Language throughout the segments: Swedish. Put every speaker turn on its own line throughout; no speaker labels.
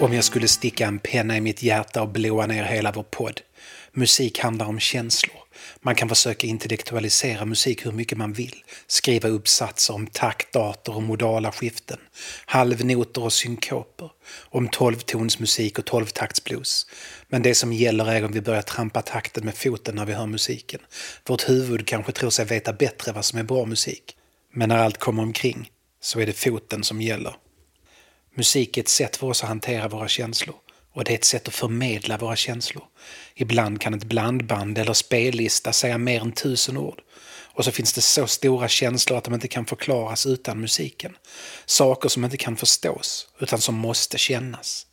Om jag skulle sticka en penna i mitt hjärta och blåa ner hela vår podd. Musik handlar om känslor. Man kan försöka intellektualisera musik hur mycket man vill. Skriva uppsatser om taktarter och modala skiften. Halvnoter och synkoper. Om tolvtonsmusik och tolvtaktsblues. Men det som gäller är om vi börjar trampa takten med foten när vi hör musiken. Vårt huvud kanske tror sig veta bättre vad som är bra musik. Men när allt kommer omkring så är det foten som gäller. Musik är ett sätt för oss att hantera våra känslor. Och det är ett sätt att förmedla våra känslor. Ibland kan ett blandband eller spellista säga mer än tusen ord. Och så finns det så stora känslor att de inte kan förklaras utan musiken. Saker som inte kan förstås, utan som måste kännas.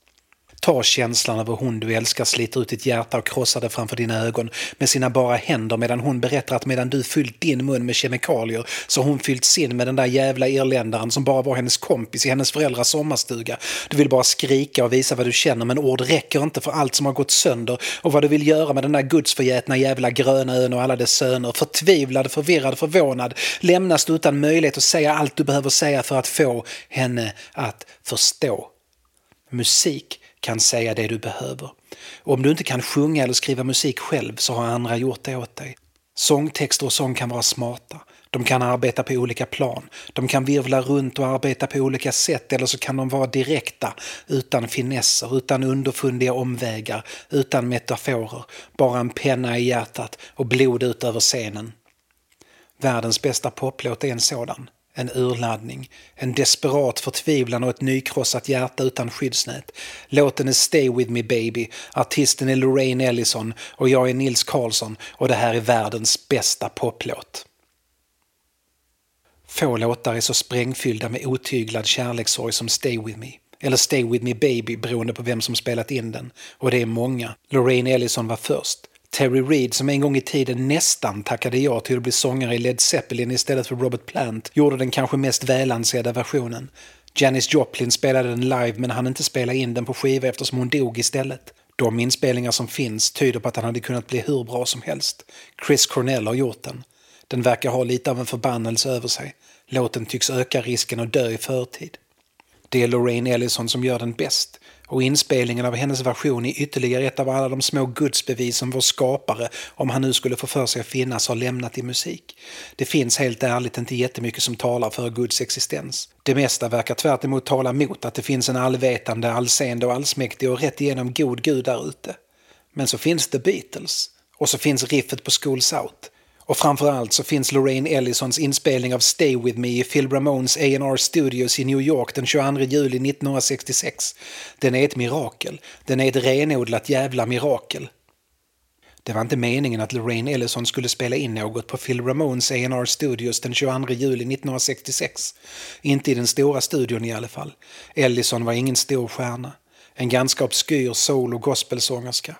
Ta känslan över hon du älskar sliter ut ditt hjärta och krossar det framför dina ögon med sina bara händer medan hon berättar att medan du fyllt din mun med kemikalier så har hon fyllt sin med den där jävla irländaren som bara var hennes kompis i hennes föräldrars sommarstuga. Du vill bara skrika och visa vad du känner men ord räcker inte för allt som har gått sönder och vad du vill göra med den där gudsförgätna jävla gröna ön och alla dess söner. Förtvivlad, förvirrad, förvånad lämnas du utan möjlighet att säga allt du behöver säga för att få henne att förstå. Musik kan säga det du behöver. Och om du inte kan sjunga eller skriva musik själv så har andra gjort det åt dig. Sångtexter och sång kan vara smarta. De kan arbeta på olika plan. De kan virvla runt och arbeta på olika sätt eller så kan de vara direkta, utan finesser, utan underfundiga omvägar, utan metaforer. Bara en penna i hjärtat och blod ut över scenen. Världens bästa poplåt är en sådan en urladdning, en desperat förtvivlan och ett nykrossat hjärta utan skyddsnät. Låten är Stay With Me Baby, artisten är Lorraine Ellison och jag är Nils Karlsson och det här är världens bästa poplåt. Få låtar är så sprängfyllda med otyglad kärlekssorg som Stay With Me. Eller Stay With Me Baby beroende på vem som spelat in den. Och det är många. Lorraine Ellison var först. Terry Reid, som en gång i tiden nästan tackade ja till att bli sångare i Led Zeppelin istället för Robert Plant, gjorde den kanske mest välansedda versionen. Janis Joplin spelade den live men hann inte spela in den på skiva eftersom hon dog istället. De inspelningar som finns tyder på att han hade kunnat bli hur bra som helst. Chris Cornell har gjort den. Den verkar ha lite av en förbannelse över sig. Låten tycks öka risken att dö i förtid. Det är Lorraine Ellison som gör den bäst och inspelningen av hennes version är ytterligare ett av alla de små gudsbevis som vår skapare, om han nu skulle få för sig att finnas, har lämnat i musik. Det finns helt ärligt inte jättemycket som talar för Guds existens. Det mesta verkar tvärt emot tala mot att det finns en allvetande, allseende och allsmäktig och rätt igenom god Gud där ute. Men så finns The Beatles. Och så finns riffet på Schools Out. Och framförallt så finns Lorraine Ellisons inspelning av Stay With Me i Phil Ramones A&R Studios i New York den 22 juli 1966. Den är ett mirakel. Den är ett renodlat jävla mirakel. Det var inte meningen att Lorraine Ellison skulle spela in något på Phil Ramones A&R Studios den 22 juli 1966. Inte i den stora studion i alla fall. Ellison var ingen stor stjärna. En ganska obskyr soul och gospelsångerska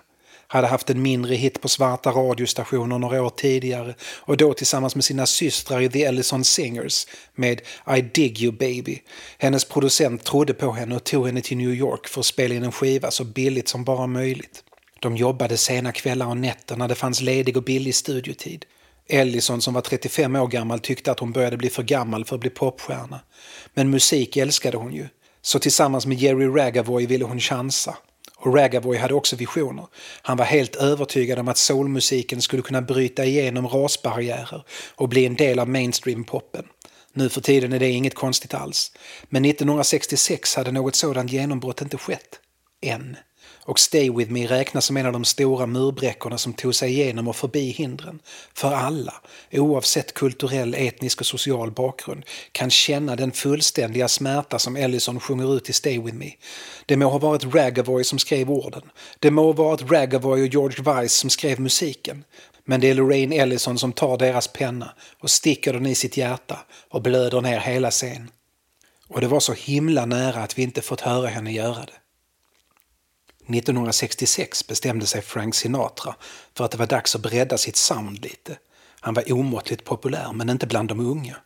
hade haft en mindre hit på svarta radiostationer några år tidigare och då tillsammans med sina systrar i The Ellison Singers med I dig you baby. Hennes producent trodde på henne och tog henne till New York för att spela in en skiva så billigt som bara möjligt. De jobbade sena kvällar och nätter när det fanns ledig och billig studiotid. Ellison som var 35 år gammal tyckte att hon började bli för gammal för att bli popstjärna. Men musik älskade hon ju. Så tillsammans med Jerry Ragavoy ville hon chansa. Och Ragavoy hade också visioner. Han var helt övertygad om att soulmusiken skulle kunna bryta igenom rasbarriärer och bli en del av mainstream-poppen. Nu för tiden är det inget konstigt alls. Men 1966 hade något sådant genombrott inte skett. Än och Stay With Me räknas som en av de stora murbräckorna som tog sig igenom och förbi hindren. För alla, oavsett kulturell, etnisk och social bakgrund, kan känna den fullständiga smärta som Ellison sjunger ut i Stay With Me. Det må ha varit Ragavoy som skrev orden. Det må ha varit Ragavoy och George Weiss som skrev musiken. Men det är Lorraine Ellison som tar deras penna och sticker den i sitt hjärta och blöder ner hela scenen. Och det var så himla nära att vi inte fått höra henne göra det. 1966 bestämde sig Frank Sinatra för att det var dags att bredda sitt sound lite. Han var omåttligt populär, men inte bland de unga.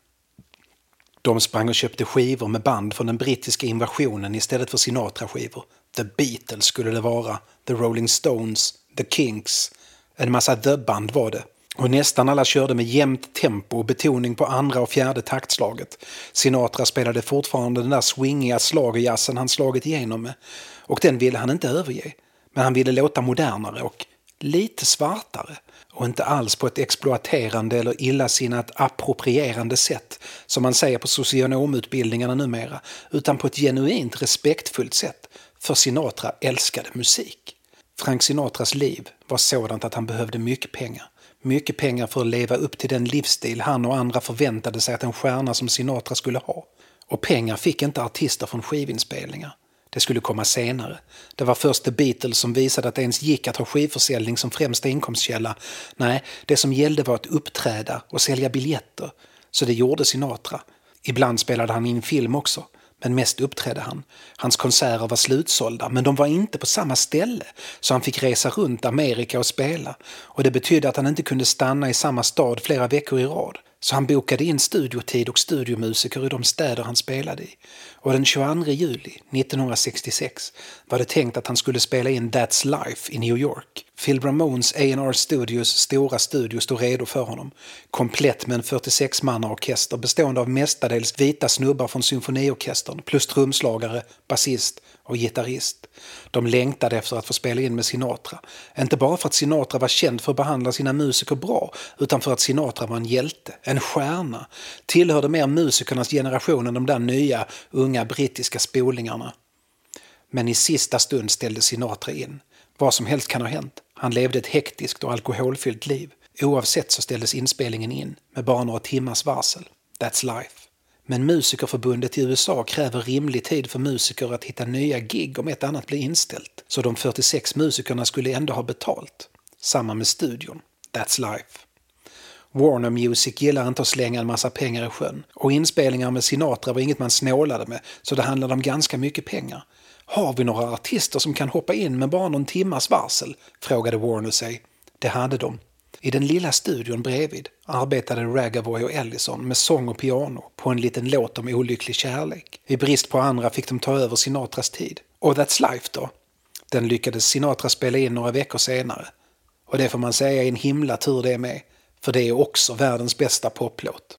De sprang och köpte skivor med band från den brittiska invasionen istället för Sinatra-skivor. The Beatles skulle det vara, The Rolling Stones, The Kinks. En massa The-band var det. Och nästan alla körde med jämnt tempo och betoning på andra och fjärde taktslaget. Sinatra spelade fortfarande den där swingiga slagerjazzen han slagit igenom med. Och den ville han inte överge. Men han ville låta modernare och lite svartare. Och inte alls på ett exploaterande eller illasinnat approprierande sätt som man säger på socionomutbildningarna numera, utan på ett genuint respektfullt sätt. För Sinatra älskade musik. Frank Sinatras liv var sådant att han behövde mycket pengar. Mycket pengar för att leva upp till den livsstil han och andra förväntade sig att en stjärna som Sinatra skulle ha. Och pengar fick inte artister från skivinspelningar. Det skulle komma senare. Det var först The Beatles som visade att det ens gick att ha skivförsäljning som främsta inkomstkälla. Nej, det som gällde var att uppträda och sälja biljetter. Så det gjorde Sinatra. Ibland spelade han in film också men mest uppträdde han. Hans konserter var slutsålda, men de var inte på samma ställe, så han fick resa runt Amerika och spela. Och det betydde att han inte kunde stanna i samma stad flera veckor i rad. Så han bokade in studiotid och studiomusiker i de städer han spelade i. Och den 22 juli 1966 var det tänkt att han skulle spela in That's Life i New York. Phil Ramones A&R Studios stora studio stod redo för honom. Komplett med en 46-mannaorkester bestående av mestadels vita snubbar från symfoniorkestern plus trumslagare, basist och gitarrist. De längtade efter att få spela in med Sinatra. Inte bara för att Sinatra var känd för att behandla sina musiker bra, utan för att Sinatra var en hjälte, en stjärna. Tillhörde mer musikernas generation än de där nya, unga brittiska spolingarna. Men i sista stund ställde Sinatra in. Vad som helst kan ha hänt. Han levde ett hektiskt och alkoholfyllt liv. Oavsett så ställdes inspelningen in, med bara några timmars varsel. That's life. Men Musikerförbundet i USA kräver rimlig tid för musiker att hitta nya gig om ett annat blir inställt. Så de 46 musikerna skulle ändå ha betalt. Samma med studion. That's life. Warner Music gillar inte att slänga en massa pengar i sjön. Och inspelningar med Sinatra var inget man snålade med, så det handlade om ganska mycket pengar. Har vi några artister som kan hoppa in med bara någon timmas varsel? frågade Warner sig. Det hade de. I den lilla studion bredvid arbetade Ragavoy och Ellison med sång och piano på en liten låt om olycklig kärlek. I brist på andra fick de ta över Sinatras tid. Och That's Life då? Den lyckades Sinatra spela in några veckor senare. Och det får man säga är en himla tur det med, för det är också världens bästa poplåt.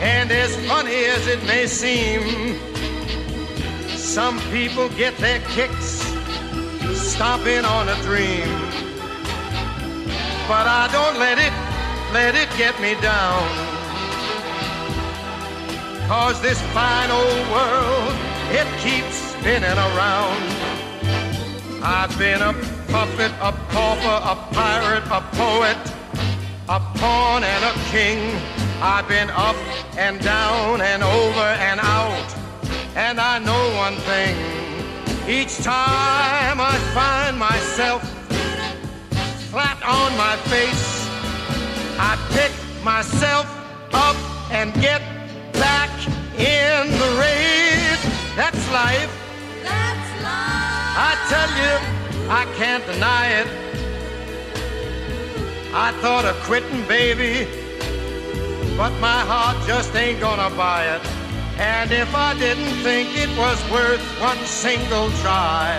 And as funny as it may seem, some people get their kicks stomping on a dream. But I don't let it, let it get me down. Cause this fine old world, it keeps spinning around. I've been a puppet, a pauper, a pirate, a poet, a pawn and a king. I've been up and down and over and out. And I know one thing. Each time I find myself flat on my face, I pick myself up and get back in the race. That's life.
That's life.
I tell you, I can't deny it. I thought of quitting, baby but my heart just ain't gonna buy it. And if I didn't think it was worth one single try,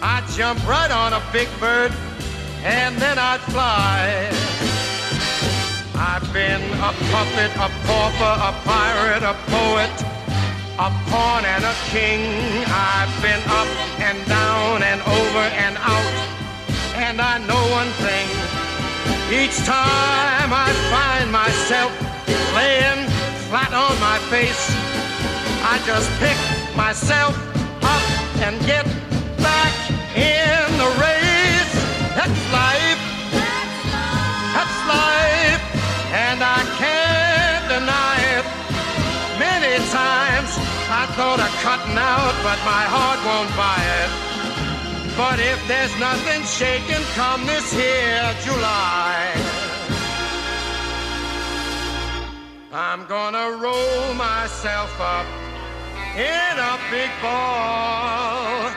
I'd jump right on a big bird and then I'd fly. I've been a puppet, a pauper, a pirate, a poet, a pawn and a king. I've been up and down and over and out. And I know one thing. Each time I find myself laying flat on my face, I just pick myself up and get back in the race. That's life.
That's life.
That's life. And I can't deny
it. Many times I thought of cutting out, but my heart won't buy it. But if there's nothing shaking come this here July, I'm gonna roll myself up in a big ball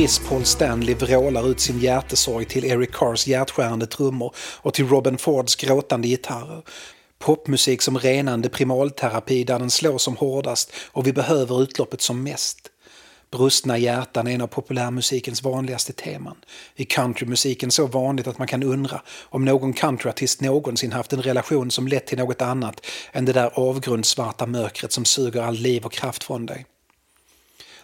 Kiss Paul Stanley vrålar ut sin hjärtesorg till Eric Carrs hjärtskärande trummor och till Robin Fords gråtande gitarrer. Popmusik som renande primalterapi där den slår som hårdast och vi behöver utloppet som mest. Brustna hjärtan är en av populärmusikens vanligaste teman. I countrymusiken så vanligt att man kan undra om någon countryartist någonsin haft en relation som lett till något annat än det där avgrundsvarta mörkret som suger all liv och kraft från dig.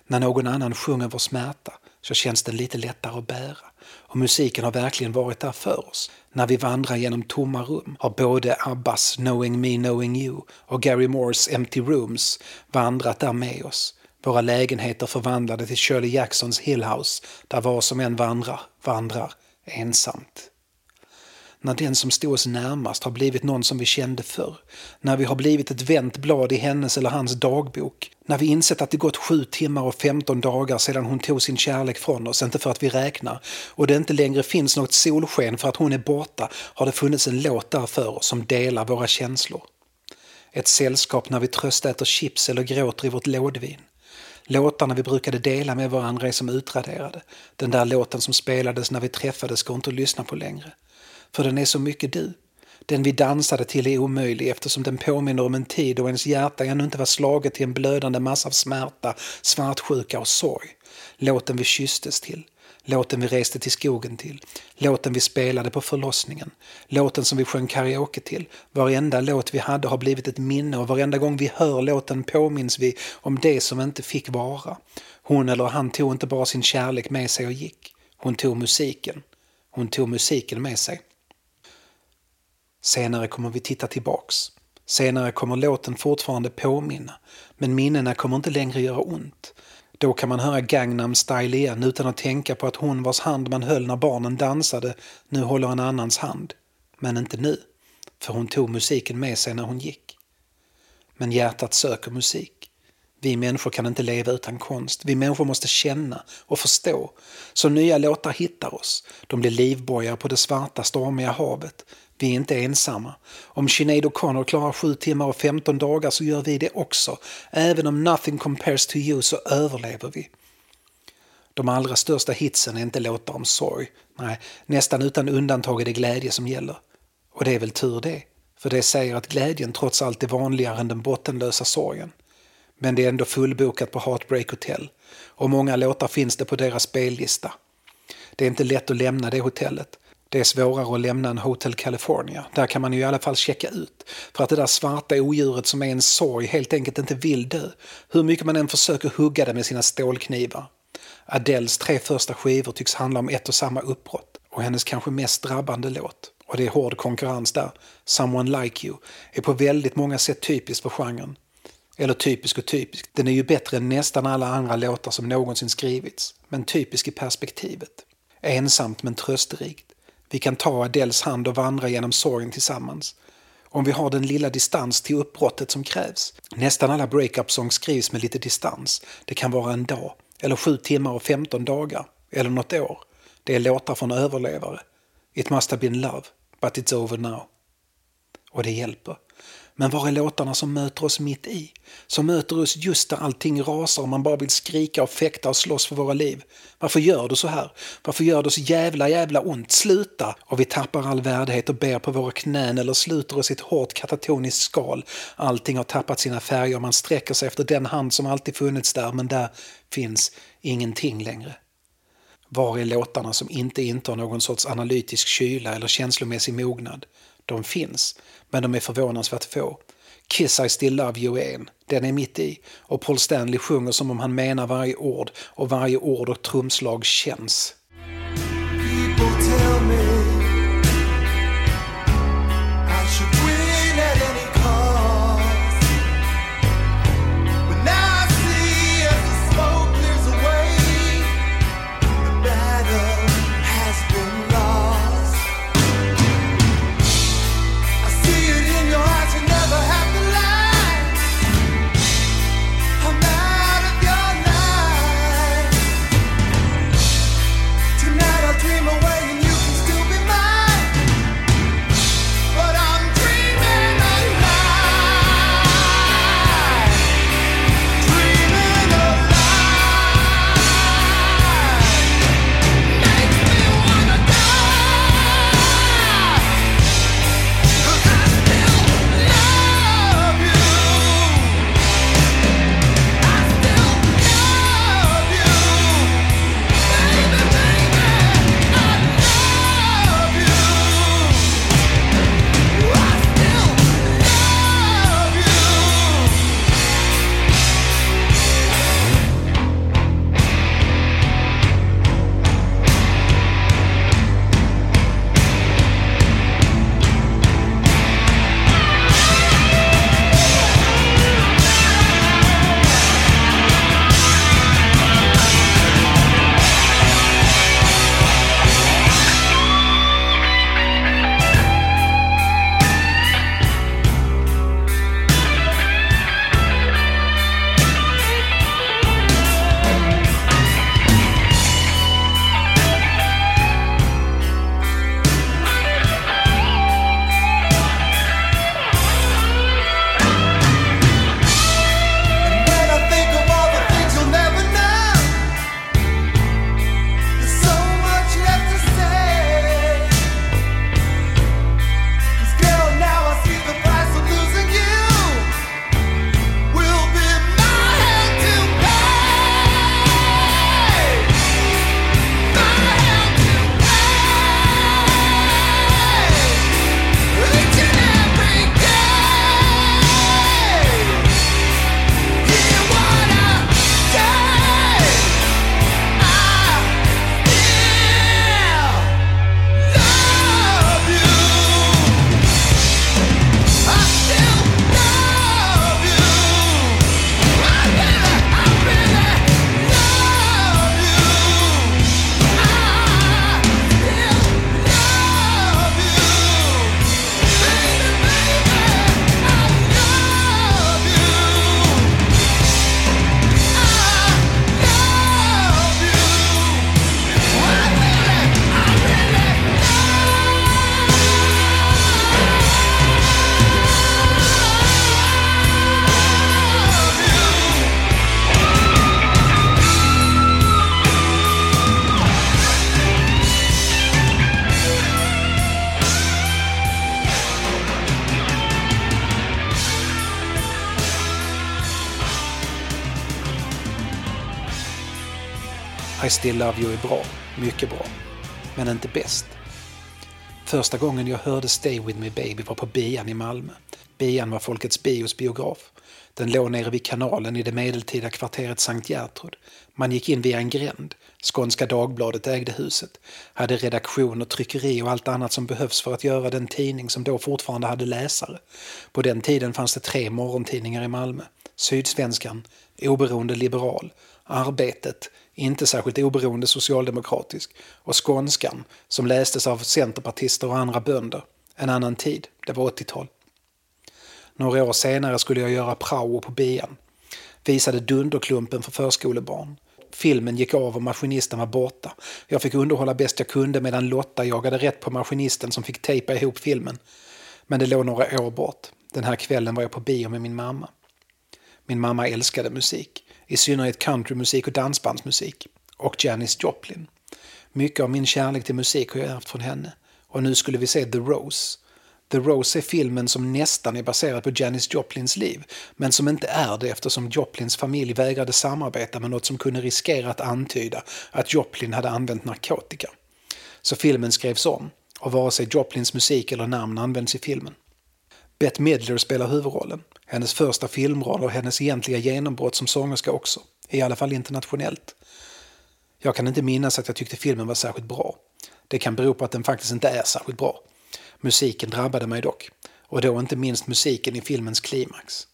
När någon annan sjunger vår smärta så känns den lite lättare att bära. Och musiken har verkligen varit där för oss. När vi vandrar genom tomma rum har både Abbas Knowing Me Knowing You och Gary Moores Empty Rooms vandrat där med oss. Våra lägenheter förvandlade till Shirley Jacksons Hillhouse, där var som en vandrar, vandrar ensamt när den som stod oss närmast har blivit någon som vi kände förr. När vi har blivit ett vänt blad i hennes eller hans dagbok. När vi insett att det gått sju timmar och 15 dagar sedan hon tog sin kärlek från oss, inte för att vi räknar. Och det inte längre finns något solsken för att hon är borta har det funnits en låt där för oss som delar våra känslor. Ett sällskap när vi tröstäter chips eller gråter i vårt lådvin. Låtarna vi brukade dela med varandra är som utraderade. Den där låten som spelades när vi träffades går inte att lyssna på längre. För den är så mycket du. Den vi dansade till är omöjlig eftersom den påminner om en tid då ens hjärta ännu inte var slaget till en blödande massa av smärta, svartsjuka och sorg. Låten vi kysstes till. Låten vi reste till skogen till. Låten vi spelade på förlossningen. Låten som vi sjöng karaoke till. Varenda låt vi hade har blivit ett minne och varenda gång vi hör låten påminns vi om det som inte fick vara. Hon eller han tog inte bara sin kärlek med sig och gick. Hon tog musiken. Hon tog musiken med sig. Senare kommer vi titta tillbaks. Senare kommer låten fortfarande påminna, men minnena kommer inte längre göra ont. Då kan man höra Gangnam style igen utan att tänka på att hon vars hand man höll när barnen dansade nu håller en annans hand. Men inte nu, för hon tog musiken med sig när hon gick. Men hjärtat söker musik. Vi människor kan inte leva utan konst. Vi människor måste känna och förstå. Så nya låtar hittar oss. De blir livbojar på det svarta stormiga havet. Vi är inte ensamma. Om Sinead O'Connor klarar 7 timmar och 15 dagar så gör vi det också. Även om Nothing Compares to You så överlever vi. De allra största hitsen är inte låtar om sorg. Nej, nästan utan undantag är det glädje som gäller. Och det är väl tur det. För det säger att glädjen trots allt är vanligare än den bottenlösa sorgen. Men det är ändå fullbokat på Heartbreak Hotel. Och många låtar finns det på deras spellista. Det är inte lätt att lämna det hotellet. Det är svårare att lämna en Hotel California. Där kan man ju i alla fall checka ut. För att det där svarta odjuret som är en sorg helt enkelt inte vill dö. Hur mycket man än försöker hugga det med sina stålknivar. Adeles tre första skivor tycks handla om ett och samma uppbrott. Och hennes kanske mest drabbande låt, och det är hård konkurrens där, Someone Like You, är på väldigt många sätt typiskt för genren. Eller typisk och typisk, den är ju bättre än nästan alla andra låtar som någonsin skrivits. Men typisk i perspektivet. Ensamt men trösterikt. Vi kan ta Adeles hand och vandra genom sorgen tillsammans. Om vi har den lilla distans till uppbrottet som krävs. Nästan alla breakup-songs skrivs med lite distans. Det kan vara en dag, eller sju timmar och 15 dagar, eller något år. Det är låtar från överlevare. It must have been love, but it's over now. Och det hjälper. Men var är låtarna som möter oss mitt i? Som möter oss just där allting rasar och man bara vill skrika och fäkta och slåss för våra liv. Varför gör du så här? Varför gör du så jävla jävla ont? Sluta! Och vi tappar all värdighet och ber på våra knän eller sluter oss i ett hårt katatoniskt skal. Allting har tappat sina färger och man sträcker sig efter den hand som alltid funnits där men där finns ingenting längre. Var är låtarna som inte intar någon sorts analytisk kyla eller känslomässig mognad? De finns, men de är förvånansvärt få. Kiss I still love you är en, den är mitt i. Och Paul Stanley sjunger som om han menar varje ord och varje ord och trumslag känns.
People tell me still
love you är bra, mycket bra. Men inte bäst. Första gången jag hörde Stay with me baby var på Bian i Malmö. Bian var Folkets bios biograf. Den låg nere vid kanalen i det medeltida kvarteret Sankt Gertrud. Man gick in via en gränd. Skånska Dagbladet ägde huset. Hade redaktion och tryckeri och allt annat som behövs för att göra den tidning som då fortfarande hade läsare. På den tiden fanns det tre morgontidningar i Malmö. Sydsvenskan, Oberoende Liberal, Arbetet, inte särskilt oberoende socialdemokratisk, och Skånskan, som lästes av centerpartister och andra bönder. En annan tid, det var 80-tal. Några år senare skulle jag göra prao på bian. Visade Dunderklumpen för förskolebarn. Filmen gick av och maskinisten var borta. Jag fick underhålla bäst jag kunde medan Lotta jagade rätt på maskinisten som fick tejpa ihop filmen. Men det låg några år bort. Den här kvällen var jag på bio med min mamma. Min mamma älskade musik, i synnerhet countrymusik och dansbandsmusik. Och Janis Joplin. Mycket av min kärlek till musik har jag ärvt från henne. Och nu skulle vi se The Rose. The Rose är filmen som nästan är baserad på Janis Joplins liv, men som inte är det eftersom Joplins familj vägrade samarbeta med något som kunde riskera att antyda att Joplin hade använt narkotika. Så filmen skrevs om, och vare sig Joplins musik eller namn används i filmen. Bette Midler spelar huvudrollen. Hennes första filmroll och hennes egentliga genombrott som sångerska också. I alla fall internationellt. Jag kan inte minnas att jag tyckte filmen var särskilt bra. Det kan bero på att den faktiskt inte är särskilt bra. Musiken drabbade mig dock. Och då inte minst musiken i filmens klimax.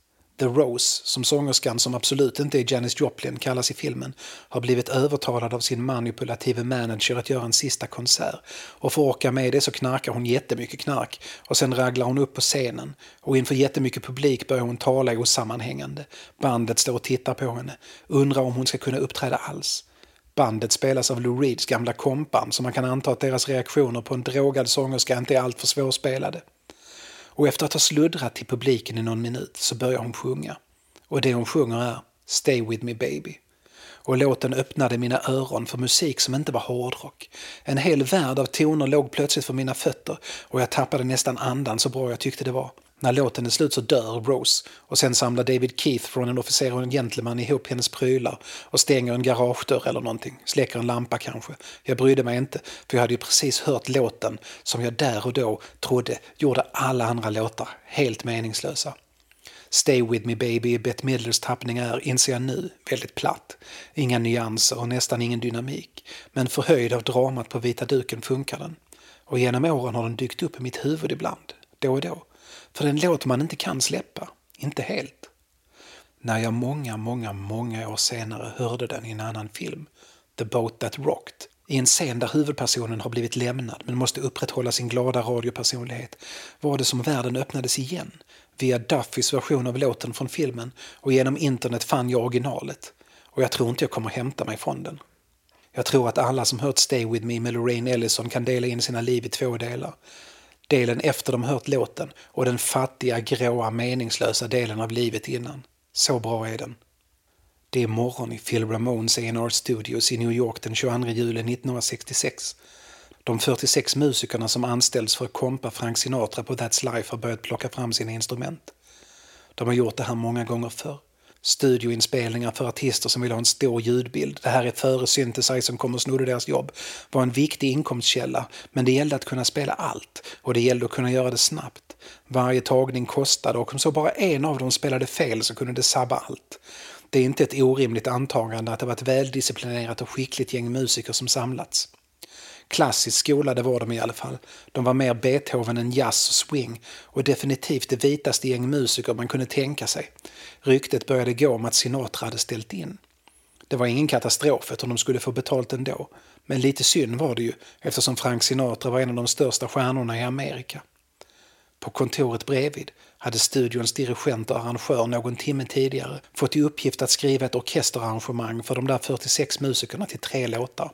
The Rose, som sångerskan som absolut inte är Janis Joplin kallas i filmen, har blivit övertalad av sin manipulative manager att göra en sista konsert. Och för att orka med det så knarkar hon jättemycket knark och sen raglar hon upp på scenen. Och inför jättemycket publik börjar hon tala osammanhängande. Bandet står och tittar på henne, undrar om hon ska kunna uppträda alls. Bandet spelas av Lou Reeds gamla kompband så man kan anta att deras reaktioner på en drogad sångerska inte är alltför svårspelade. Och efter att ha sluddrat till publiken i någon minut så börjar hon sjunga. Och det hon sjunger är Stay with me baby. Och låten öppnade mina öron för musik som inte var hårdrock. En hel värld av toner låg plötsligt för mina fötter och jag tappade nästan andan så bra jag tyckte det var. När låten är slut så dör Rose och sen samlar David Keith från en officer och en gentleman ihop hennes prylar och stänger en garagedörr eller någonting. Släcker en lampa kanske. Jag brydde mig inte för jag hade ju precis hört låten som jag där och då trodde gjorde alla andra låtar helt meningslösa. Stay with me baby i Bette Midlers tappning är, inser jag nu, väldigt platt. Inga nyanser och nästan ingen dynamik. Men förhöjd av dramat på vita duken funkar den. Och genom åren har den dykt upp i mitt huvud ibland, då och då. För en låt man inte kan släppa, inte helt. När jag många, många, många år senare hörde den i en annan film, The Boat That Rocked, i en scen där huvudpersonen har blivit lämnad men måste upprätthålla sin glada radiopersonlighet, var det som världen öppnades igen. Via Duffys version av låten från filmen och genom internet fann jag originalet. Och jag tror inte jag kommer hämta mig från den. Jag tror att alla som hört Stay With Me med Lorraine Ellison kan dela in sina liv i två delar delen efter de hört låten och den fattiga, gråa, meningslösa delen av livet innan. Så bra är den. Det är morgon i Phil Ramones A&R Studios i New York den 22 juli 1966. De 46 musikerna som anställts för att kompa Frank Sinatra på That's Life har börjat plocka fram sina instrument. De har gjort det här många gånger förr. Studioinspelningar för artister som vill ha en stor ljudbild. Det här är före synthesizern kom och snodde deras jobb. var en viktig inkomstkälla, men det gällde att kunna spela allt och det gällde att kunna göra det snabbt. Varje tagning kostade och om så bara en av dem spelade fel så kunde det sabba allt. Det är inte ett orimligt antagande att det var ett väldisciplinerat och skickligt gäng musiker som samlats. Klassiskt skolade var de i alla fall. De var mer Beethoven än jazz och swing och definitivt det vitaste gäng musiker man kunde tänka sig. Ryktet började gå om att Sinatra hade ställt in. Det var ingen katastrof utan de skulle få betalt ändå. Men lite synd var det ju eftersom Frank Sinatra var en av de största stjärnorna i Amerika. På kontoret bredvid hade studions dirigent och arrangör någon timme tidigare fått i uppgift att skriva ett orkesterarrangemang för de där 46 musikerna till tre låtar.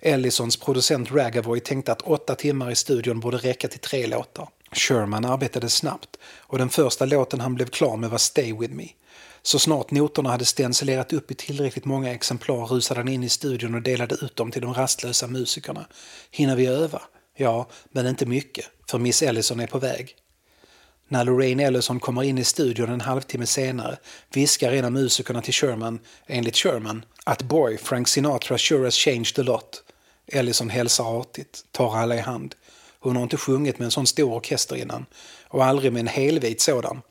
Ellisons producent Ragavoy tänkte att åtta timmar i studion borde räcka till tre låtar. Sherman arbetade snabbt och den första låten han blev klar med var Stay With Me. Så snart noterna hade stencilerat upp i tillräckligt många exemplar rusade han in i studion och delade ut dem till de rastlösa musikerna. Hinner vi öva? Ja, men inte mycket, för Miss Ellison är på väg. När Lorraine Ellison kommer in i studion en halvtimme senare viskar en av musikerna till Sherman, enligt Sherman, att boy, Frank Sinatra sure has changed a lot. Ellison hälsar artigt, tar alla i hand. Hon har inte sjungit med en sån stor orkester innan och aldrig med en helvit sådan.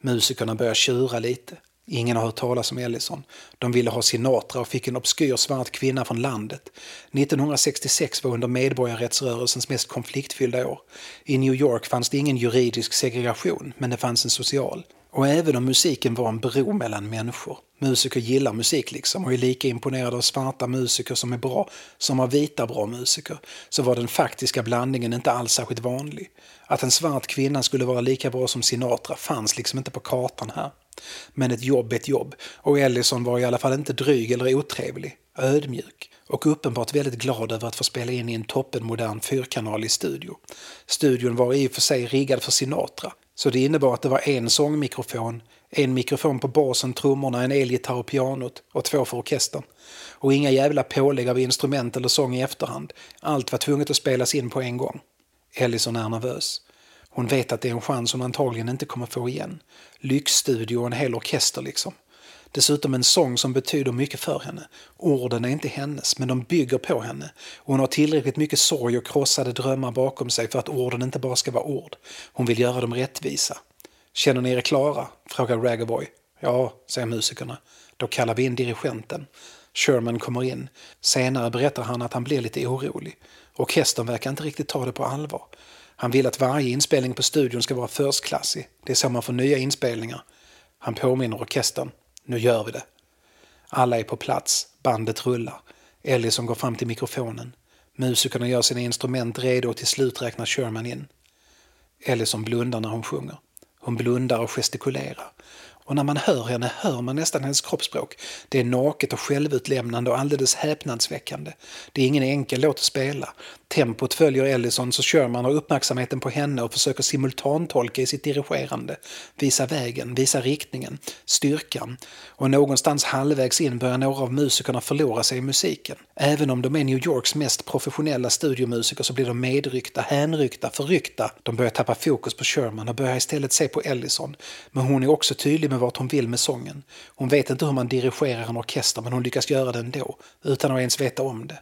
Musikerna börjar tjura lite. Ingen har hört talas om Ellison. De ville ha Sinatra och fick en obskyr svart kvinna från landet. 1966 var under medborgarrättsrörelsens mest konfliktfyllda år. I New York fanns det ingen juridisk segregation, men det fanns en social. Och även om musiken var en bro mellan människor, musiker gillar musik liksom och är lika imponerade av svarta musiker som är bra som av vita bra musiker, så var den faktiska blandningen inte alls särskilt vanlig. Att en svart kvinna skulle vara lika bra som Sinatra fanns liksom inte på kartan här. Men ett jobb är ett jobb och Ellison var i alla fall inte dryg eller otrevlig, ödmjuk och uppenbart väldigt glad över att få spela in i en toppenmodern fyrkanalig studio. Studion var i och för sig riggad för Sinatra, så det innebar att det var en sångmikrofon, en mikrofon på basen, trummorna, en elgitarr och pianot och två för orkestern. Och inga jävla pålägg av instrument eller sång i efterhand. Allt var tvunget att spelas in på en gång. Ellison är nervös. Hon vet att det är en chans hon antagligen inte kommer få igen. Lyxstudio och en hel orkester liksom. Dessutom en sång som betyder mycket för henne. Orden är inte hennes, men de bygger på henne. Och hon har tillräckligt mycket sorg och krossade drömmar bakom sig för att orden inte bara ska vara ord. Hon vill göra dem rättvisa. Känner ni er klara? frågar Ragavoy. Ja, säger musikerna. Då kallar vi in dirigenten. Sherman kommer in. Senare berättar han att han blir lite orolig. Orkestern verkar inte riktigt ta det på allvar. Han vill att varje inspelning på studion ska vara förstklassig. Det är så man får nya inspelningar. Han påminner orkestern. Nu gör vi det. Alla är på plats. Bandet rullar. Ellison går fram till mikrofonen. Musikerna gör sina instrument redo och till slut räknar Sherman in. Ellison blundar när hon sjunger. Hon blundar och gestikulerar. Och när man hör henne hör man nästan hennes kroppsspråk. Det är naket och självutlämnande och alldeles häpnadsväckande. Det är ingen enkel låt att spela. Tempot följer Ellison så Sherman har uppmärksamheten på henne och försöker simultantolka i sitt dirigerande. Visa vägen, visa riktningen, styrkan. Och någonstans halvvägs in börjar några av musikerna förlora sig i musiken. Även om de är New Yorks mest professionella studiomusiker så blir de medryckta, hänryckta, förryckta. De börjar tappa fokus på Sherman och börjar istället se på Ellison. Men hon är också tydlig med vart hon vill med sången. Hon vet inte hur man dirigerar en orkester men hon lyckas göra det ändå, utan att ens veta om det.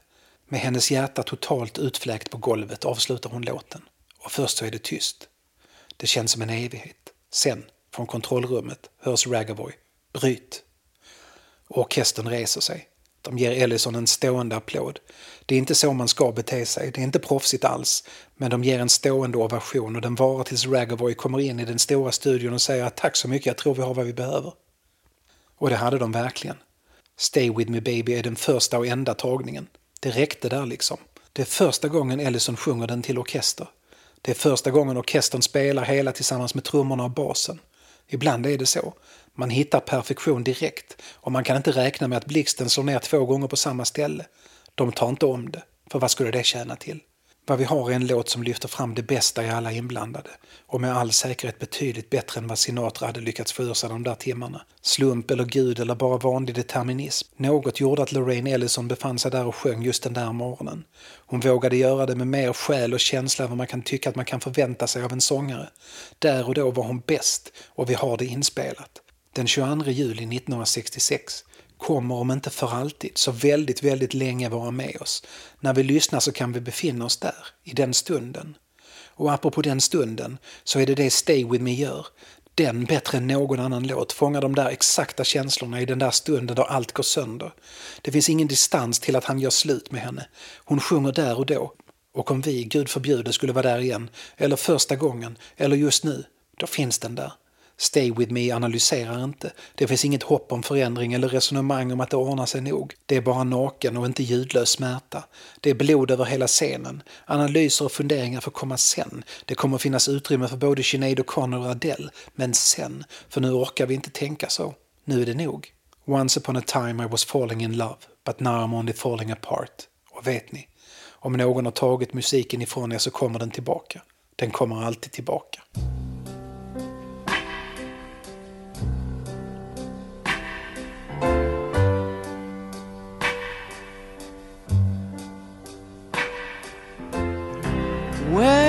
Med hennes hjärta totalt utfläkt på golvet avslutar hon låten. Och först så är det tyst. Det känns som en evighet. Sen, från kontrollrummet, hörs Ragaboy. Bryt! Och orkestern reser sig. De ger Ellison en stående applåd. Det är inte så man ska bete sig, det är inte proffsigt alls. Men de ger en stående ovation och den varar tills Ragavoy kommer in i den stora studion och säger att tack så mycket, jag tror vi har vad vi behöver. Och det hade de verkligen. Stay with me baby är den första och enda tagningen. Det räckte där liksom. Det är första gången Ellison sjunger den till orkester. Det är första gången orkestern spelar hela tillsammans med trummorna och basen. Ibland är det så. Man hittar perfektion direkt och man kan inte räkna med att blixten slår ner två gånger på samma ställe. De tar inte om det, för vad skulle det tjäna till? Vad vi har är en låt som lyfter fram det bästa i alla inblandade och med all säkerhet betydligt bättre än vad Sinatra hade lyckats få ur sig de där timmarna. Slump eller gud eller bara vanlig determinism. Något gjorde att Lorraine Ellison befann sig där och sjöng just den där morgonen. Hon vågade göra det med mer själ och känsla än vad man kan tycka att man kan förvänta sig av en sångare. Där och då var hon bäst och vi har det inspelat. Den 22 juli 1966 kommer om inte för alltid så väldigt, väldigt länge vara med oss. När vi lyssnar så kan vi befinna oss där, i den stunden. Och apropå den stunden så är det det Stay With Me gör. Den bättre än någon annan låt fångar de där exakta känslorna i den där stunden då allt går sönder. Det finns ingen distans till att han gör slut med henne. Hon sjunger där och då. Och om vi, Gud förbjude, skulle vara där igen, eller första gången, eller just nu, då finns den där. Stay with me analyserar inte. Det finns inget hopp om förändring eller resonemang om att det ordnar sig nog. Det är bara naken och inte ljudlös smärta. Det är blod över hela scenen. Analyser och funderingar får komma sen. Det kommer finnas utrymme för både Sinead O'Connor och Adele. Men sen, för nu orkar vi inte tänka så. Nu är det nog. Once upon a time I was falling in love, but now I'm only falling apart. Och vet ni? Om någon har tagit musiken ifrån er så kommer den tillbaka. Den kommer alltid tillbaka.
Where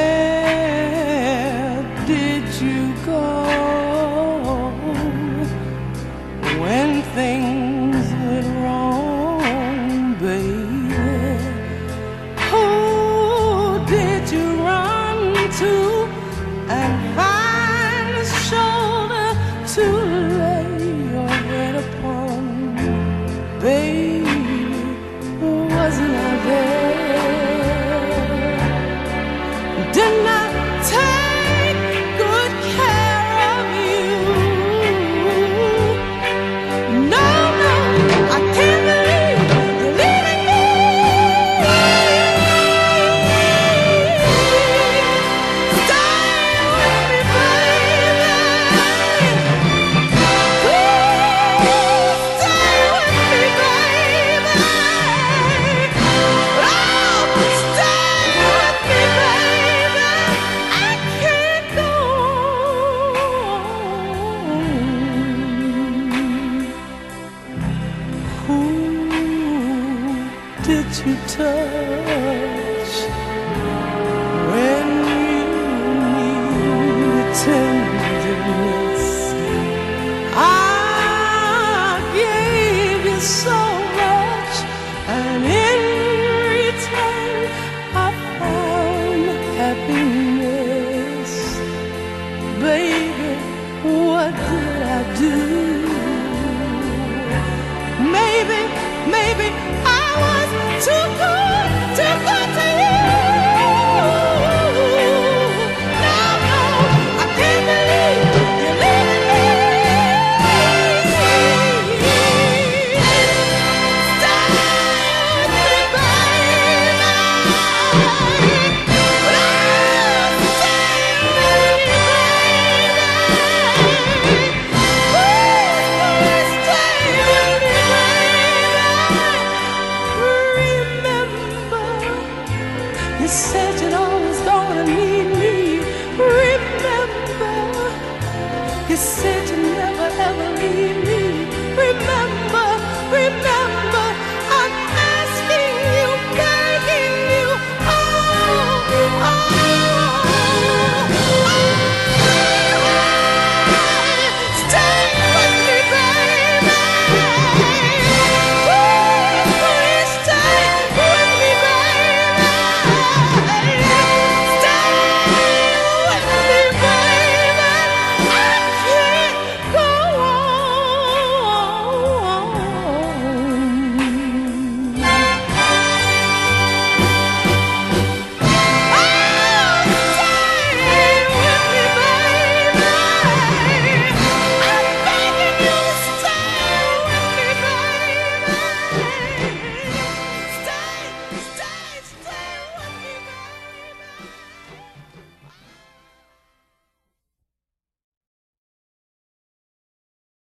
Remember, you